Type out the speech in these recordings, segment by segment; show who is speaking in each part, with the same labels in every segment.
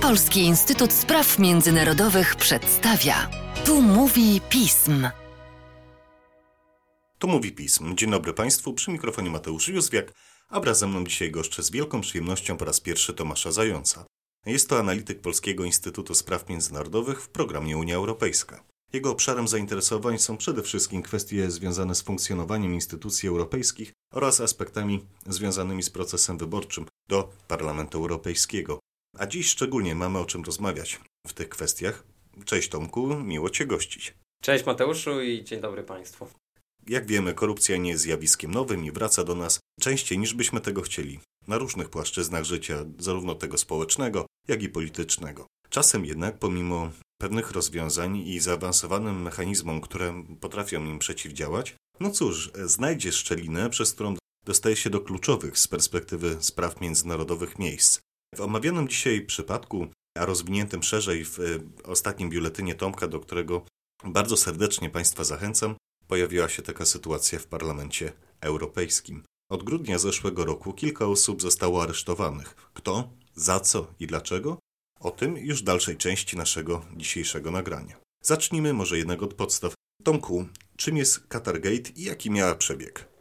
Speaker 1: Polski Instytut Spraw Międzynarodowych przedstawia. Tu mówi pism.
Speaker 2: Tu mówi pism. Dzień dobry Państwu, przy mikrofonie Mateusz Józwiak, a wraz ze mną dzisiaj goszczę z wielką przyjemnością po raz pierwszy Tomasza Zająca. Jest to analityk Polskiego Instytutu Spraw Międzynarodowych w programie Unia Europejska. Jego obszarem zainteresowań są przede wszystkim kwestie związane z funkcjonowaniem instytucji europejskich oraz aspektami związanymi z procesem wyborczym do Parlamentu Europejskiego. A dziś szczególnie mamy o czym rozmawiać w tych kwestiach. Cześć Tomku, miło Cię gościć.
Speaker 3: Cześć Mateuszu i dzień dobry Państwu.
Speaker 2: Jak wiemy, korupcja nie jest zjawiskiem nowym i wraca do nas częściej niż byśmy tego chcieli, na różnych płaszczyznach życia, zarówno tego społecznego, jak i politycznego. Czasem jednak, pomimo pewnych rozwiązań i zaawansowanym mechanizmom, które potrafią im przeciwdziałać, no cóż, znajdzie szczelinę, przez którą dostaje się do kluczowych z perspektywy spraw międzynarodowych miejsc. W omawianym dzisiaj przypadku, a rozwiniętym szerzej w e, ostatnim biuletynie Tomka, do którego bardzo serdecznie Państwa zachęcam, pojawiła się taka sytuacja w Parlamencie Europejskim. Od grudnia zeszłego roku kilka osób zostało aresztowanych. Kto, za co i dlaczego? O tym już w dalszej części naszego dzisiejszego nagrania. Zacznijmy może jednak od podstaw. Tomku, czym jest Qatargate i jaki miała przebieg?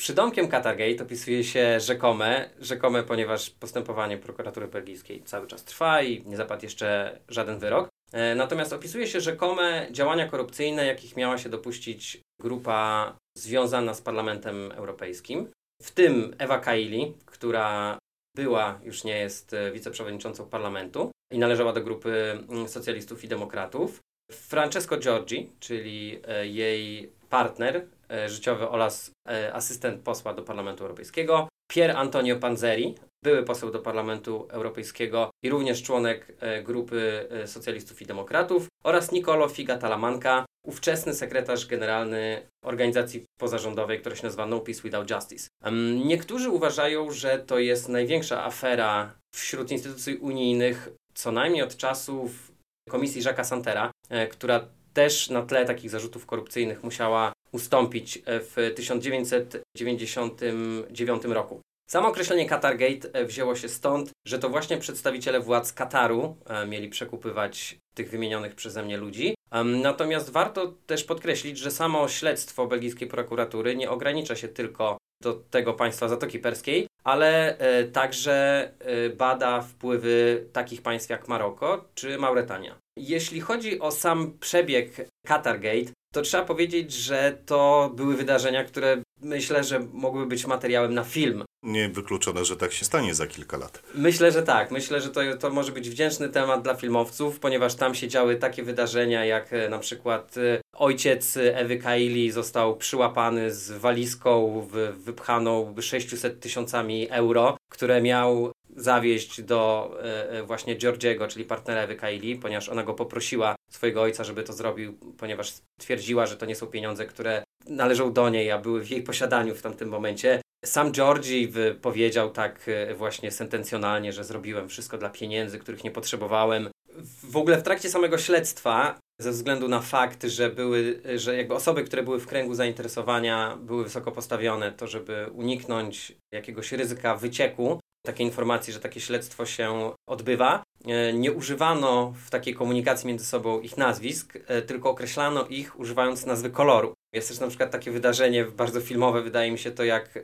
Speaker 3: Przydomkiem Qatargate opisuje się rzekome, rzekome, ponieważ postępowanie prokuratury belgijskiej cały czas trwa i nie zapadł jeszcze żaden wyrok. E, natomiast opisuje się rzekome działania korupcyjne, jakich miała się dopuścić grupa związana z Parlamentem Europejskim, w tym Ewa Kaili, która była, już nie jest e, wiceprzewodniczącą parlamentu i należała do grupy mm, socjalistów i demokratów. Francesco Giorgi, czyli e, jej partner życiowy oraz asystent posła do Parlamentu Europejskiego, Pier Antonio Panzeri, były poseł do Parlamentu Europejskiego i również członek e, grupy e, socjalistów i demokratów oraz Nicolo Figa Talamanca, ówczesny sekretarz generalny organizacji pozarządowej, która się nazywa No Peace Without Justice. Niektórzy uważają, że to jest największa afera wśród instytucji unijnych, co najmniej od czasów komisji Jacques'a Santera, e, która też na tle takich zarzutów korupcyjnych musiała ustąpić w 1999 roku. Samo określenie Qatargate e, wzięło się stąd, że to właśnie przedstawiciele władz Kataru e, mieli przekupywać tych wymienionych przeze mnie ludzi. Natomiast warto też podkreślić, że samo śledztwo belgijskiej prokuratury nie ogranicza się tylko do tego państwa Zatoki Perskiej, ale e, także bada wpływy takich państw jak Maroko czy Mauretania. Jeśli chodzi o sam przebieg Qatargate, to trzeba powiedzieć, że to były wydarzenia, które myślę, że mogły być materiałem na film.
Speaker 2: Niewykluczone, że tak się stanie za kilka lat.
Speaker 3: Myślę, że tak. Myślę, że to, to może być wdzięczny temat dla filmowców, ponieważ tam się działy takie wydarzenia, jak e, na przykład e, ojciec Ewy Kaili został przyłapany z walizką wypchaną 600 tysiącami euro, które miał zawieźć do e, właśnie Georgiego, czyli partnera Ewy Kaili, ponieważ ona go poprosiła, swojego ojca, żeby to zrobił, ponieważ twierdziła, że to nie są pieniądze, które należą do niej, a były w jej posiadaniu w tamtym momencie. Sam Georgi powiedział tak e, właśnie sentencjonalnie, że zrobiłem wszystko dla pieniędzy, których nie potrzebowałem. W ogóle w trakcie samego śledztwa, ze względu na fakt, że były, że jakby osoby, które były w kręgu zainteresowania, były wysoko postawione, to żeby uniknąć jakiegoś ryzyka wycieku, takiej informacji, że takie śledztwo się odbywa. E, nie używano w takiej komunikacji między sobą ich nazwisk, e, tylko określano ich używając nazwy koloru. Jest też na przykład takie wydarzenie bardzo filmowe, wydaje mi się to, jak e,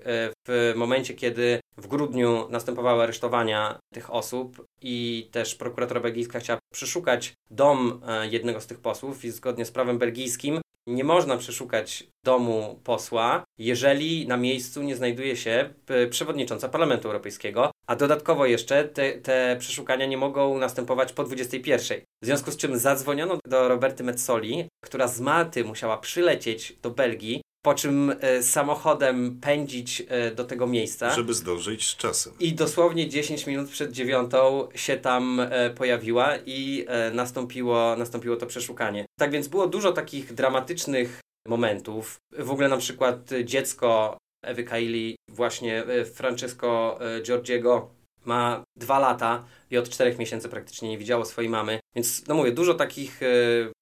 Speaker 3: w momencie, kiedy w grudniu następowały aresztowania tych osób i też prokuratura belgijska chciała przeszukać dom jednego z tych posłów i zgodnie z prawem belgijskim nie można przeszukać domu posła, jeżeli na miejscu nie znajduje się przewodnicząca Parlamentu Europejskiego, a dodatkowo jeszcze te, te przeszukania nie mogą następować po 21. W związku z czym zadzwoniono do Roberty Metzoli, która z Malty musiała przylecieć do Belgii, po czym e, samochodem pędzić e, do tego miejsca.
Speaker 2: Żeby zdążyć z czasem.
Speaker 3: I dosłownie 10 minut przed dziewiątą się tam e, pojawiła i nastąpiło, nastąpiło to przeszukanie. Tak więc było dużo takich dramatycznych momentów. W ogóle na przykład dziecko Ewy Kaili, właśnie Francesco Giorgiego, ma dwa lata i od czterech miesięcy praktycznie nie widziało swojej mamy. Więc, no mówię, dużo takich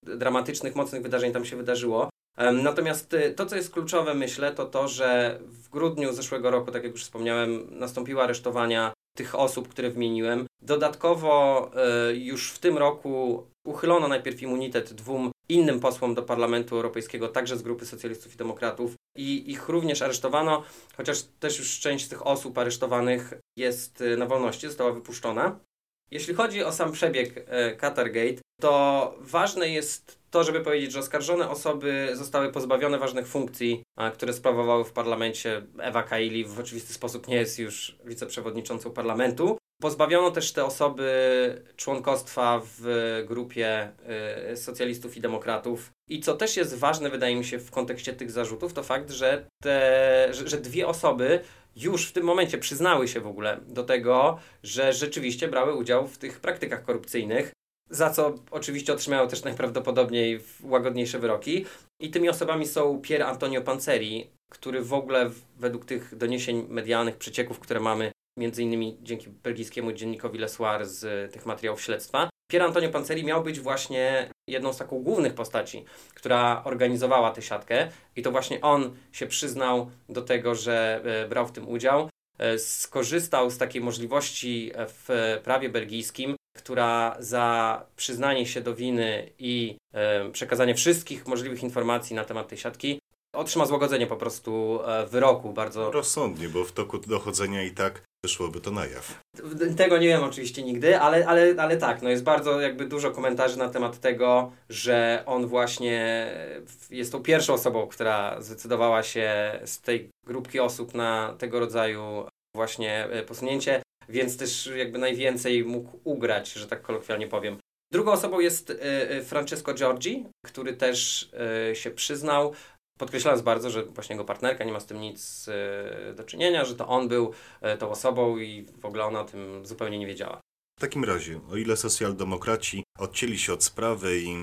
Speaker 3: dramatycznych, mocnych wydarzeń tam się wydarzyło. Natomiast y, to, co jest kluczowe, myślę, to to, że w grudniu zeszłego roku, tak jak już wspomniałem, nastąpiły aresztowania tych osób, które wymieniłem. Dodatkowo e, już w tym roku uchylono najpierw immunitet dwóm innym posłom do Parlamentu Europejskiego, także z grupy socjalistów i demokratów, i ich również aresztowano, chociaż też już część z tych osób aresztowanych jest e, na wolności, została wypuszczona. Jeśli chodzi o sam przebieg Qatargate, to ważne jest to, żeby powiedzieć, że oskarżone osoby zostały pozbawione ważnych funkcji, które sprawowały w parlamencie. Ewa Kaili w oczywisty sposób nie jest już wiceprzewodniczącą parlamentu. Pozbawiono też te osoby członkostwa w grupie y, socjalistów i demokratów. I co też jest ważne, wydaje mi się, w kontekście tych zarzutów, to fakt, że, te, że, że dwie osoby już w tym momencie przyznały się w ogóle do tego, że rzeczywiście brały udział w tych praktykach korupcyjnych za co oczywiście otrzymają też najprawdopodobniej łagodniejsze wyroki. I tymi osobami są Pier Antonio Panceri, który w ogóle według tych doniesień medialnych, przecieków, które mamy, między innymi dzięki belgijskiemu dziennikowi Le Soir z tych materiałów śledztwa, Pier Antonio Panceri miał być właśnie jedną z takich głównych postaci, która organizowała tę siatkę i to właśnie on się przyznał do tego, że e, brał w tym udział e, skorzystał z takiej możliwości w prawie belgijskim, która za przyznanie się do winy i e, przekazanie wszystkich możliwych informacji na temat tej siatki otrzyma złagodzenie po prostu e, wyroku bardzo...
Speaker 2: Rozsądnie, bo w toku dochodzenia i tak wyszłoby to na jaw.
Speaker 3: Tego nie wiem oczywiście nigdy, ale, ale, ale tak, no jest bardzo jakby dużo komentarzy na temat tego, że on właśnie jest tą pierwszą osobą, która zdecydowała się z tej grupki osób na tego rodzaju właśnie e, posunięcie więc też jakby najwięcej mógł ugrać, że tak kolokwialnie powiem. Drugą osobą jest e, e, Francesco Giorgi, który też e, się przyznał, podkreślając bardzo, że właśnie jego partnerka nie ma z tym nic do czynienia, że to on był tą osobą i w ogóle ona o tym zupełnie nie wiedziała.
Speaker 2: W takim razie, o ile socjaldemokraci odcięli się od sprawy i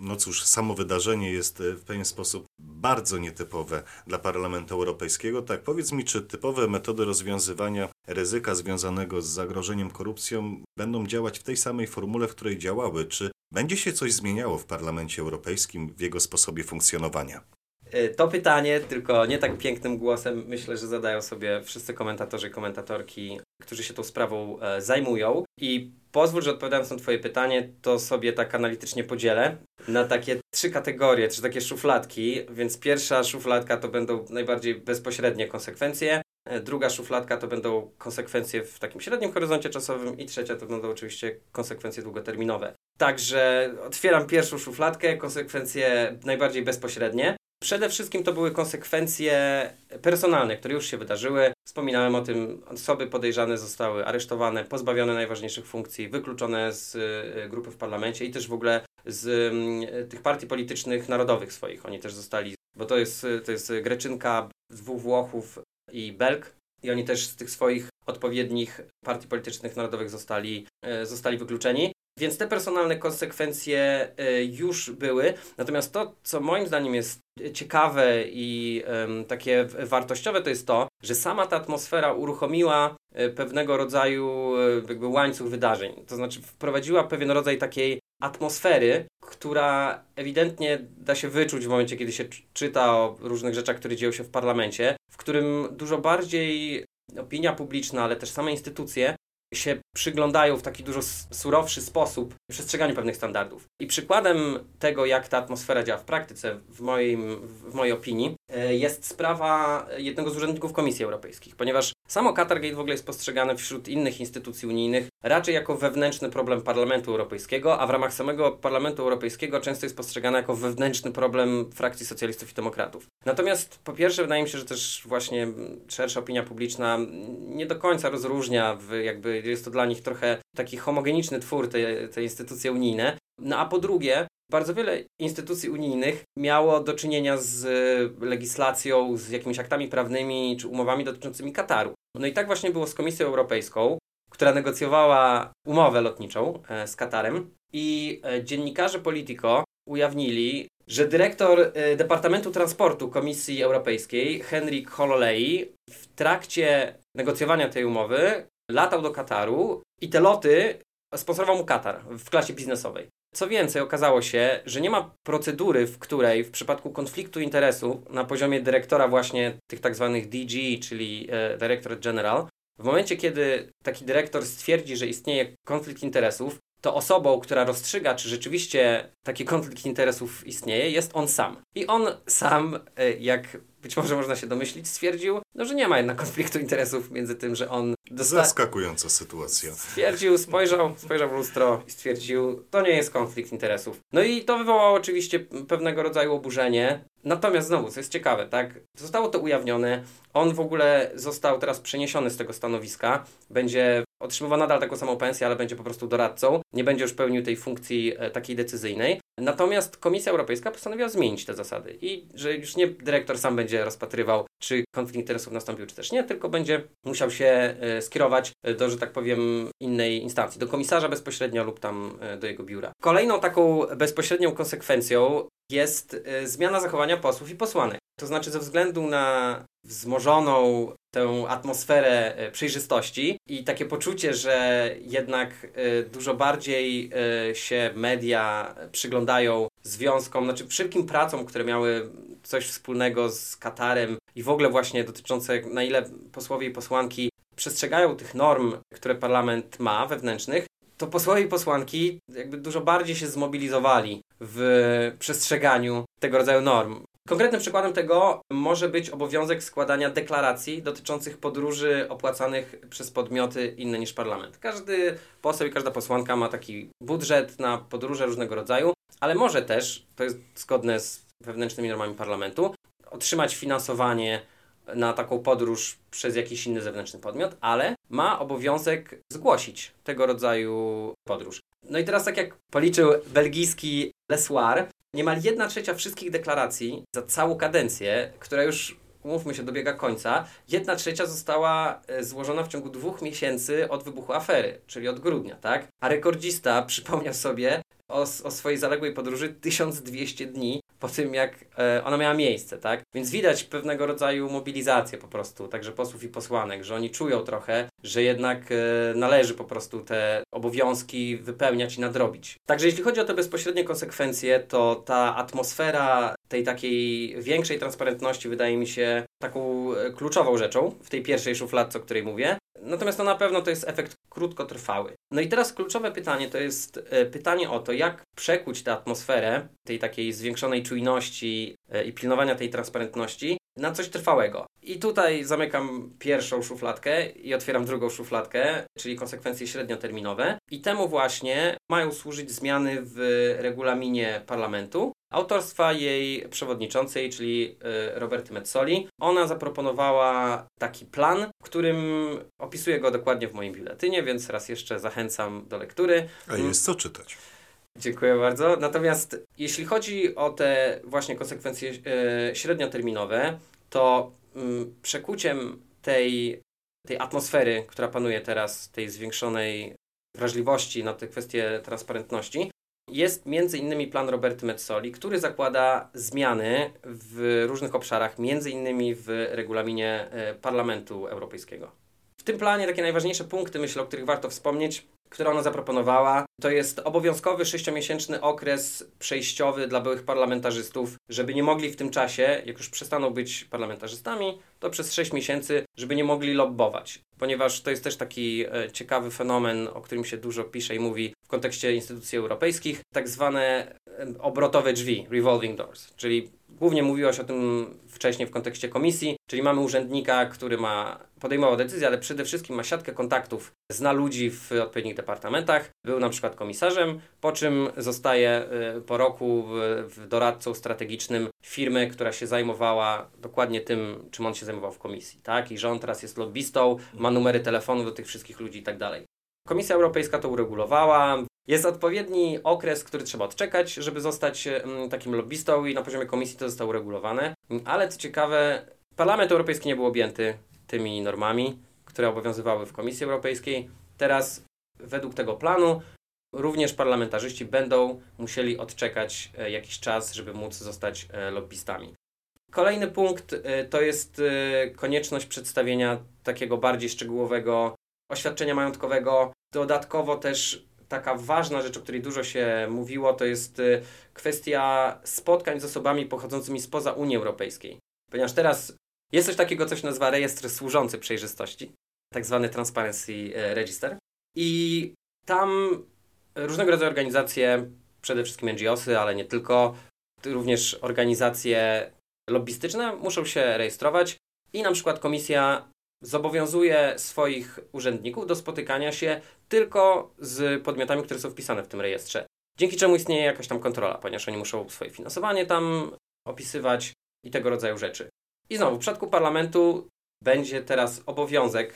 Speaker 2: no cóż, samo wydarzenie jest w pewien sposób bardzo nietypowe dla Parlamentu Europejskiego, tak powiedz mi, czy typowe metody rozwiązywania ryzyka związanego z zagrożeniem korupcją będą działać w tej samej formule, w której działały, czy będzie się coś zmieniało w Parlamencie Europejskim w jego sposobie funkcjonowania?
Speaker 3: E, to pytanie, tylko nie tak pięknym głosem, myślę, że zadają sobie wszyscy komentatorzy i komentatorki, którzy się tą sprawą e, zajmują. I pozwól, że odpowiadając na Twoje pytanie, to sobie tak analitycznie podzielę na takie trzy kategorie, trzy takie szufladki. Więc pierwsza szufladka to będą najbardziej bezpośrednie konsekwencje. E, druga szufladka to będą konsekwencje w takim średnim horyzoncie czasowym i trzecia to będą oczywiście konsekwencje długoterminowe. Także otwieram pierwszą szufladkę, konsekwencje najbardziej bezpośrednie. Przede wszystkim to były konsekwencje personalne, które już się wydarzyły. Wspominałem o tym, osoby podejrzane zostały aresztowane, pozbawione najważniejszych funkcji, wykluczone z y, grupy w parlamencie i też w ogóle z y, tych partii politycznych narodowych swoich. Oni też zostali, bo to jest, to jest Greczynka, dwóch Włochów i Belg. I oni też z tych swoich odpowiednich partii politycznych narodowych zostali, y, zostali wykluczeni. Więc te personalne konsekwencje y, już były. Natomiast to, co moim zdaniem jest ciekawe i takie wartościowe, to jest to, że sama ta atmosfera uruchomiła y, pewnego rodzaju y, jakby łańcuch wydarzeń. To znaczy wprowadziła pewien rodzaj takiej atmosfery, która ewidentnie da się wyczuć w momencie, kiedy się czyta o różnych rzeczach, które dzieją się w parlamencie, w którym dużo bardziej opinia publiczna, ale też same instytucje się przyglądają w taki dużo surowszy sposób przestrzeganiu pewnych standardów. I przykładem tego, jak ta atmosfera działa w praktyce, w, moim, w mojej opinii, e, jest sprawa jednego z urzędników Komisji Europejskiej, ponieważ samo Qatargate w ogóle jest postrzegane wśród innych instytucji unijnych raczej jako wewnętrzny problem Parlamentu Europejskiego, a w ramach samego Parlamentu Europejskiego często jest postrzegane jako wewnętrzny problem frakcji socjalistów i demokratów. Natomiast po pierwsze wydaje mi się, że też właśnie szersza opinia publiczna nie do końca rozróżnia, jakby jest to dla nich trochę taki homogeniczny twór te, te instytucje unijne. No a po drugie, bardzo wiele instytucji unijnych miało do czynienia z legislacją, z jakimiś aktami prawnymi czy umowami dotyczącymi Kataru. No i tak właśnie było z Komisją Europejską, która negocjowała umowę lotniczą e, z Katarem i e, dziennikarze Politico ujawnili, że dyrektor e, Departamentu Transportu Komisji Europejskiej, Henrik Hololei, w trakcie negocjowania tej umowy latał do Kataru i te loty sponsorował mu Katar w klasie biznesowej. Co więcej, okazało się, że nie ma procedury, w której w przypadku konfliktu interesu na poziomie dyrektora właśnie tych tak zwanych DG, czyli e, Directorate General, w momencie, kiedy taki dyrektor stwierdzi, że istnieje konflikt interesów, to osobą, która rozstrzyga, czy rzeczywiście taki konflikt interesów istnieje, jest on sam. I on sam, e, jak być może można się domyślić, stwierdził, no, że nie ma jednak konfliktu interesów między tym, że on
Speaker 2: dosta... Zaskakująca sytuacja.
Speaker 3: Stwierdził, spojrzał, spojrzał w lustro i stwierdził, to nie jest konflikt interesów. No i to wywołało oczywiście pewnego rodzaju oburzenie. Natomiast znowu, co jest ciekawe, tak, zostało to ujawnione. On w ogóle został teraz przeniesiony z tego stanowiska. Będzie otrzymywał nadal taką samą pensję, ale będzie po prostu doradcą. Nie będzie już pełnił tej funkcji e, takiej decyzyjnej. Natomiast Komisja Europejska postanowiła zmienić te zasady i że już nie dyrektor sam będzie rozpatrywał, czy konflikt interesów nastąpił, czy też nie, tylko będzie musiał się e, skierować do, że tak powiem, innej instancji, do komisarza bezpośrednio lub tam e, do jego biura. Kolejną taką bezpośrednią konsekwencją jest zmiana zachowania posłów i posłanek. To znaczy, ze względu na wzmożoną tę atmosferę e, przejrzystości i takie poczucie, że jednak e, dużo bardziej e, się media przyglądają związkom, znaczy wszelkim pracom, które miały coś wspólnego z Katarem i w ogóle właśnie dotyczące na ile posłowie i posłanki przestrzegają tych norm, które parlament ma wewnętrznych, to posłowie i posłanki jakby dużo bardziej się zmobilizowali w przestrzeganiu tego rodzaju norm. Konkretnym przykładem tego może być obowiązek składania deklaracji dotyczących podróży opłacanych przez podmioty inne niż parlament. Każdy poseł i każda posłanka ma taki budżet na podróże różnego rodzaju, ale może też, to jest zgodne z wewnętrznymi normami parlamentu, otrzymać finansowanie na taką podróż przez jakiś inny zewnętrzny podmiot, ale ma obowiązek zgłosić tego rodzaju podróż. No i teraz tak jak policzył belgijski Lesoir, Niemal jedna trzecia wszystkich deklaracji za całą kadencję, która już umówmy się, dobiega końca, jedna trzecia została e, złożona w ciągu dwóch miesięcy od wybuchu afery, czyli od grudnia, tak? A rekordzista przypomniał sobie o, o swojej zaległej podróży 1200 dni po tym, jak e, ona miała miejsce, tak? Więc widać pewnego rodzaju mobilizację po prostu, także posłów i posłanek, że oni czują trochę, że jednak e, należy po prostu te obowiązki wypełniać i nadrobić. Także jeśli chodzi o te bezpośrednie konsekwencje, to ta atmosfera tej takiej większej transparentności wydaje mi się taką e, kluczową rzeczą w tej pierwszej szufladce, o której mówię. Natomiast to na pewno to jest efekt krótkotrwały. No i teraz kluczowe pytanie to jest e, pytanie o to, jak przekuć tę atmosferę tej takiej zwiększonej czujności e, i pilnowania tej transparentności na coś trwałego. I tutaj zamykam pierwszą szufladkę i otwieram drugą szufladkę, czyli konsekwencje średnioterminowe. I temu właśnie mają służyć zmiany w regulaminie parlamentu, autorstwa jej przewodniczącej, czyli y, Roberty Metzoli. Ona zaproponowała taki plan, w którym opisuję go dokładnie w moim biuletynie, więc raz jeszcze zachęcam do lektury.
Speaker 2: A jest co czytać.
Speaker 3: Dziękuję bardzo. Natomiast jeśli chodzi o te właśnie konsekwencje y, średnioterminowe, to mm, przekuciem tej, tej atmosfery, która panuje teraz, tej zwiększonej wrażliwości na te kwestie transparentności, jest między innymi plan Roberty Metzoli, który zakłada zmiany w różnych obszarach, między innymi w regulaminie e, Parlamentu Europejskiego. W tym planie takie najważniejsze punkty, myślę, o których warto wspomnieć, które ona zaproponowała, to jest obowiązkowy sześciomiesięczny okres przejściowy dla byłych parlamentarzystów, żeby nie mogli w tym czasie, jak już przestaną być parlamentarzystami, to przez 6 miesięcy, żeby nie mogli lobbować. Ponieważ to jest też taki e, ciekawy fenomen, o którym się dużo pisze i mówi w kontekście instytucji europejskich, tak zwane e, obrotowe drzwi, revolving doors, czyli głównie mówiłaś o tym wcześniej w kontekście komisji, czyli mamy urzędnika, który ma podejmował decyzję, ale przede wszystkim ma siatkę kontaktów, zna ludzi w odpowiednich departamentach, był na przykład komisarzem, po czym zostaje y, po roku doradcą strategicznym firmy, która się zajmowała dokładnie tym, czym on się zajmował w komisji, tak? I że on teraz jest lobbystą, ma numery telefonu do tych wszystkich ludzi i tak dalej. Komisja Europejska to uregulowała. Jest odpowiedni okres, który trzeba odczekać, żeby zostać takim lobbystą i na poziomie komisji to zostało uregulowane. Ale co ciekawe, Parlament Europejski nie był objęty tymi normami, które obowiązywały w Komisji Europejskiej. Teraz według tego planu również parlamentarzyści będą musieli odczekać e, jakiś czas, żeby móc zostać e, lobbystami. Kolejny punkt e, to jest konieczność przedstawienia takiego bardziej szczegółowego oświadczenia majątkowego. Dodatkowo też taka ważna rzecz, o której dużo się mówiło, to jest kwestia spotkań z osobami pochodzącymi spoza Unii Europejskiej. Ponieważ teraz jest coś takiego, co się nazywa rejestr służący przejrzystości. tak zwany Transparency Register. I tam różnego rodzaju organizacje, przede wszystkim NGOsy, ale nie tylko, również organizacje lobbystyczne muszą się rejestrować i na przykład komisja zobowiązuje swoich urzędników do spotykania się tylko z podmiotami, które są wpisane w tym rejestrze. Dzięki czemu istnieje jakaś tam kontrola, ponieważ oni muszą swoje finansowanie tam opisywać i tego rodzaju rzeczy. I znowu, w przypadku parlamentu będzie teraz obowiązek,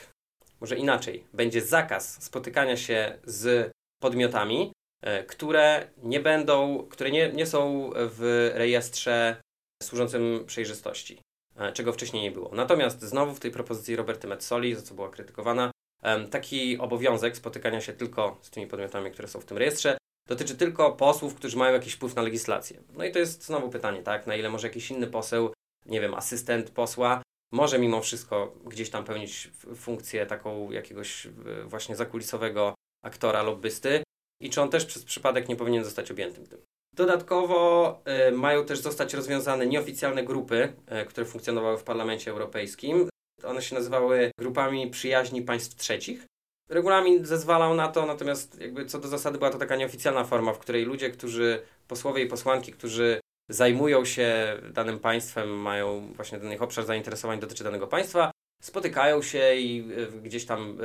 Speaker 3: może inaczej, będzie zakaz spotykania się z podmiotami, e, które nie będą, które nie, nie są w rejestrze służącym przejrzystości, czego wcześniej nie było. Natomiast znowu w tej propozycji Roberty Metzoli, za co była krytykowana, taki obowiązek spotykania się tylko z tymi podmiotami, które są w tym rejestrze, dotyczy tylko posłów, którzy mają jakiś wpływ na legislację. No i to jest znowu pytanie, tak? Na ile może jakiś inny poseł, nie wiem, asystent posła, może mimo wszystko gdzieś tam pełnić funkcję taką jakiegoś właśnie zakulisowego aktora, lobbysty i czy on też przez przypadek nie powinien zostać objętym tym. Dodatkowo y, mają też zostać rozwiązane nieoficjalne grupy, y, które funkcjonowały w Parlamencie Europejskim. One się nazywały grupami przyjaźni państw trzecich. Regulamin zezwalał na to, natomiast jakby co do zasady była to taka nieoficjalna forma, w której ludzie, którzy, posłowie i posłanki, którzy zajmują się danym państwem, mają właśnie ten ich obszar zainteresowań dotyczy danego państwa, spotykają się i y, gdzieś tam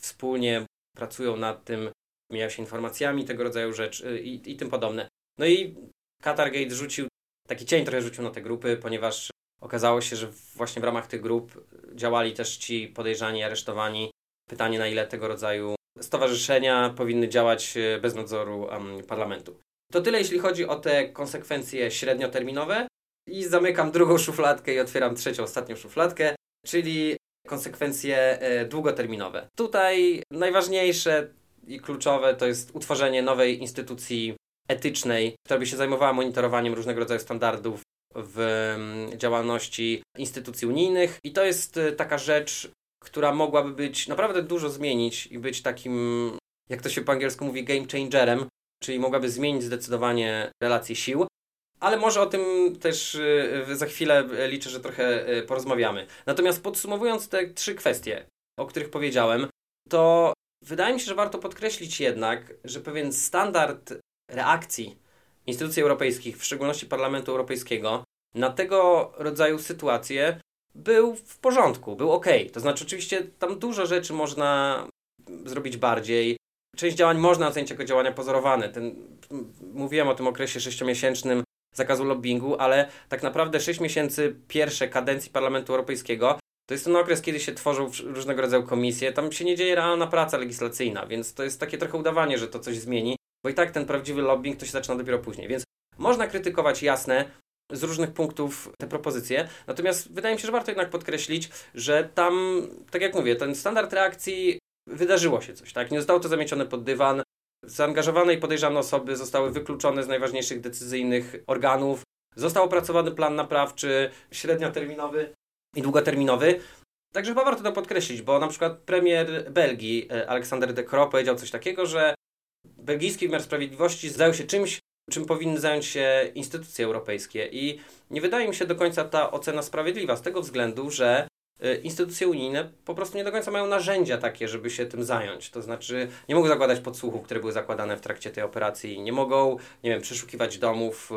Speaker 3: wspólnie pracują nad tym, mijają się informacjami, tego rodzaju rzeczy i, i tym podobne. No i Qatargate rzucił, taki cień trochę rzucił na te grupy, ponieważ okazało się, że właśnie w ramach tych grup działali też ci podejrzani, aresztowani. Pytanie, na ile tego rodzaju stowarzyszenia powinny działać e, bez nadzoru um, parlamentu. To tyle, jeśli chodzi o te konsekwencje średnioterminowe. I zamykam drugą szufladkę i otwieram trzecią, ostatnią szufladkę, czyli konsekwencje e, długoterminowe. Tutaj najważniejsze i kluczowe to jest utworzenie nowej instytucji etycznej, która by się zajmowała monitorowaniem różnego rodzaju standardów w mm, działalności instytucji unijnych. I to jest y, taka rzecz, która mogłaby być naprawdę dużo zmienić i być takim, jak to się po angielsku mówi, game changerem, czyli mogłaby zmienić zdecydowanie relacje sił. Ale może o tym też y, za chwilę liczę, że trochę y, porozmawiamy. Natomiast podsumowując te trzy kwestie, o których powiedziałem, to wydaje mi się, że warto podkreślić jednak, że pewien standard reakcji instytucji europejskich, w szczególności Parlamentu Europejskiego, na tego rodzaju sytuacje był w porządku, był ok. To znaczy, oczywiście tam dużo rzeczy można zrobić bardziej. Część działań można ocenić jako działania pozorowane. Ten, mówiłem o tym okresie sześciomiesięcznym zakazu lobbingu, ale tak naprawdę 6 miesięcy pierwsze kadencji Parlamentu Europejskiego to jest ten okres, kiedy się tworzą różnego rodzaju komisje. Tam się nie dzieje realna praca legislacyjna, więc to jest takie trochę udawanie, że to coś zmieni. Bo i tak ten prawdziwy lobbying to się zaczyna dopiero później. Więc można krytykować jasne z różnych punktów te propozycje. Natomiast wydaje mi się, że warto jednak podkreślić, że tam, tak jak mówię, ten standard reakcji wydarzyło się coś, tak? Nie zostało to zamiecione pod dywan. Zaangażowane i podejrzane osoby zostały wykluczone z najważniejszych decyzyjnych organów. Został opracowany plan naprawczy, średnioterminowy i długoterminowy. Także chyba warto to podkreślić, bo na przykład premier Belgii, e, Aleksander De Croo, powiedział coś takiego, że belgijski wymiar sprawiedliwości zajął się czymś, czym powinny zająć się instytucje europejskie. I nie wydaje mi się do końca ta ocena sprawiedliwa z tego względu, że y, instytucje unijne po prostu nie do końca mają narzędzia takie, żeby się tym zająć. To znaczy nie mogą zakładać podsłuchów, które były zakładane w trakcie tej operacji, nie mogą, nie wiem, przeszukiwać domów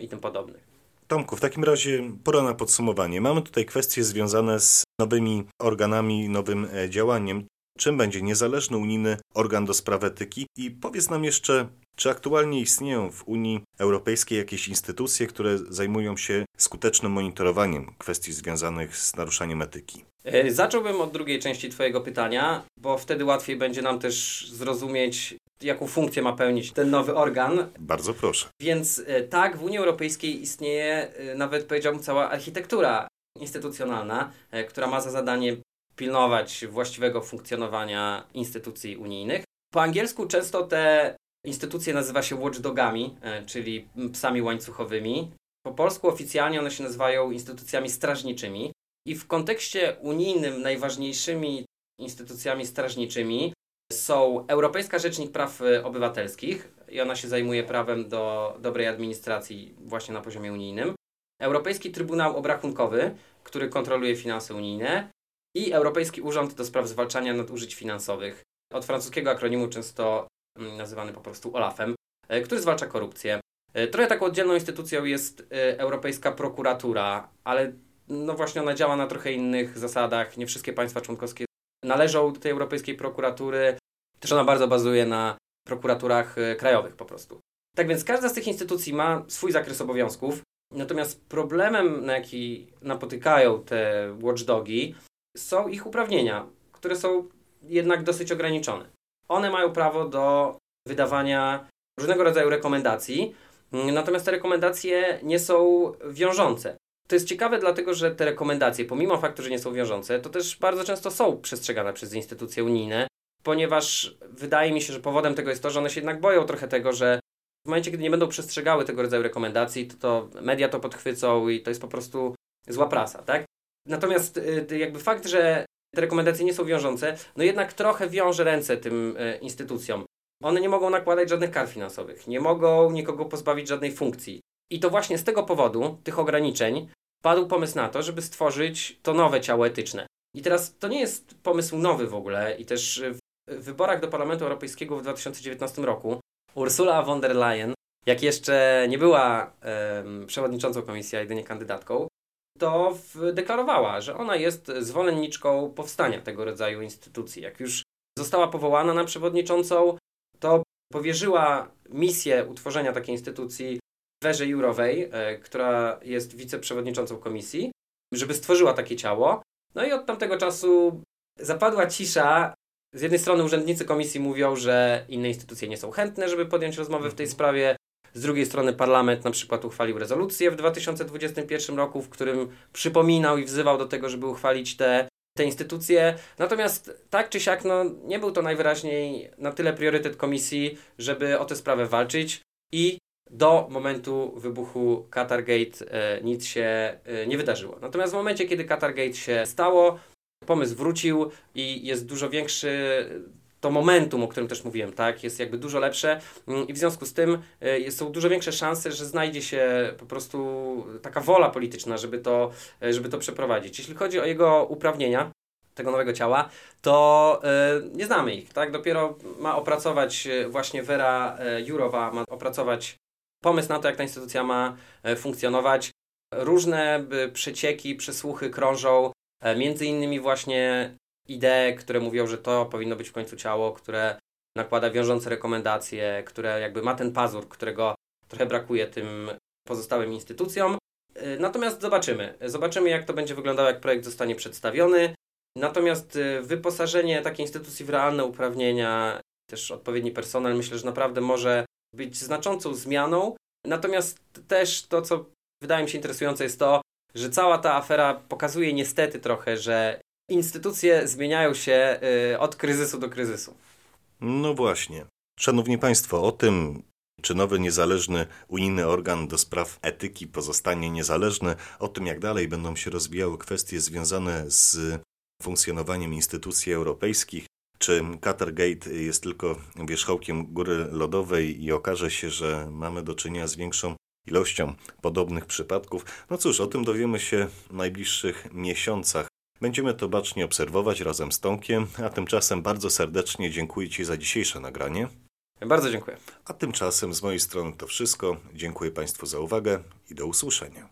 Speaker 3: i tym podobnych.
Speaker 2: Tomku, w takim razie pora na podsumowanie. Mamy tutaj kwestie związane z nowymi organami, nowym e, działaniem czym będzie niezależny unijny organ do spraw etyki i powiedz nam jeszcze, czy aktualnie istnieją w Unii Europejskiej jakieś instytucje, które zajmują się skutecznym monitorowaniem kwestii związanych z naruszaniem etyki?
Speaker 3: E, zacząłbym od drugiej części Twojego pytania, bo wtedy łatwiej będzie nam też zrozumieć, jaką funkcję ma pełnić ten nowy organ.
Speaker 2: Bardzo proszę.
Speaker 3: Więc e, tak, w Unii Europejskiej istnieje e, nawet powiedziałbym cała architektura instytucjonalna, która ma za zadanie pilnować właściwego funkcjonowania instytucji unijnych. Po angielsku często te instytucje nazywa się watchdogami, e, czyli psami łańcuchowymi. Po polsku oficjalnie one się nazywają instytucjami strażniczymi. I w kontekście unijnym najważniejszymi instytucjami strażniczymi są Europejska Rzecznik Praw e, Obywatelskich i ona się zajmuje prawem do dobrej administracji właśnie na poziomie unijnym. Europejski Trybunał Obrachunkowy, który kontroluje finanse unijne i Europejski Urząd do Spraw Zwalczania Nadużyć Finansowych, od francuskiego akronimu często mm, nazywany po prostu OLAF-em, e, który zwalcza korupcję. E, trochę taką oddzielną instytucją jest e, Europejska Prokuratura, ale no właśnie ona działa na trochę innych zasadach. Nie wszystkie państwa członkowskie należą do tej Europejskiej Prokuratury. Też ona bardzo bazuje na prokuraturach krajowych po prostu. Tak więc każda z tych instytucji ma swój zakres obowiązków, natomiast problemem, na jaki napotykają te watchdogi, są ich uprawnienia, które są jednak dosyć ograniczone. One mają prawo do wydawania różnego rodzaju rekomendacji, natomiast te rekomendacje nie są wiążące. To jest ciekawe, dlatego że te rekomendacje, pomimo faktu, że nie są wiążące, to też bardzo często są przestrzegane przez instytucje unijne, ponieważ wydaje mi się, że powodem tego jest to, że one się jednak boją trochę tego, że w momencie, kiedy nie będą przestrzegały tego rodzaju rekomendacji, to, to media to podchwycą i to jest po prostu zła prasa, tak? Natomiast y, jakby fakt, że te rekomendacje nie są wiążące, no jednak trochę wiąże ręce tym y, instytucjom. One nie mogą nakładać żadnych kar finansowych, nie mogą nikogo pozbawić żadnej funkcji. I to właśnie z tego powodu, tych ograniczeń, padł pomysł na to, żeby stworzyć to nowe ciało etyczne. I teraz to nie jest pomysł nowy w ogóle i też w wyborach do Parlamentu Europejskiego w 2019 roku Ursula von der Leyen, jak jeszcze nie była um, przewodniczącą komisji, a jedynie kandydatką, to deklarowała, że ona jest zwolenniczką powstania tego rodzaju instytucji. Jak już została powołana na przewodniczącą, to powierzyła misję utworzenia takiej instytucji Werze Jurowej, e, która jest wiceprzewodniczącą komisji, żeby stworzyła takie ciało. No i od tamtego czasu zapadła cisza z jednej strony urzędnicy komisji mówią, że inne instytucje nie są chętne, żeby podjąć rozmowy w tej mhm. sprawie. Z drugiej strony parlament na przykład uchwalił rezolucję w 2021 roku, w którym przypominał i wzywał do tego, żeby uchwalić te, te instytucje. Natomiast tak czy siak, no, nie był to najwyraźniej na tyle priorytet komisji, żeby o tę sprawę walczyć i do momentu wybuchu Qatargate e, nic się e, nie wydarzyło. Natomiast w momencie, kiedy Qatargate się stało, pomysł wrócił i jest dużo większy to momentum, o którym też mówiłem, tak, jest jakby dużo lepsze mm, i w związku z tym y, są dużo większe szanse, że znajdzie się po prostu taka wola polityczna, żeby to, y, żeby to przeprowadzić. Jeśli chodzi o jego uprawnienia, tego nowego ciała, to y, nie znamy ich, tak, dopiero ma opracować właśnie Vera Jurowa, ma opracować pomysł na to, jak ta instytucja ma funkcjonować. Różne przecieki, przesłuchy krążą między innymi właśnie idee, które mówią, że to powinno być w końcu ciało, które nakłada wiążące rekomendacje, które jakby ma ten pazur, którego trochę brakuje tym pozostałym instytucjom. E, natomiast zobaczymy. Zobaczymy, jak to będzie wyglądało, jak projekt zostanie przedstawiony. Natomiast e, wyposażenie takiej instytucji w realne uprawnienia, też odpowiedni personel, myślę, że naprawdę może być znaczącą zmianą. Natomiast też to, co wydaje mi się interesujące, jest to, że cała ta afera pokazuje niestety trochę, że instytucje zmieniają się y, od kryzysu do kryzysu.
Speaker 2: No właśnie. Szanowni Państwo, o tym, czy nowy niezależny unijny organ do spraw etyki pozostanie niezależny, o tym jak dalej będą się rozwijały kwestie związane z funkcjonowaniem instytucji europejskich, czy Qatargate jest tylko wierzchołkiem góry lodowej i okaże się, że mamy do czynienia z większą ilością podobnych przypadków. No cóż, o tym dowiemy się w najbliższych miesiącach. Będziemy to bacznie obserwować razem z Tomkiem, a tymczasem bardzo serdecznie dziękuję Ci za dzisiejsze nagranie.
Speaker 3: Bardzo dziękuję.
Speaker 2: A tymczasem z mojej strony to wszystko. Dziękuję Państwu za uwagę i do usłyszenia.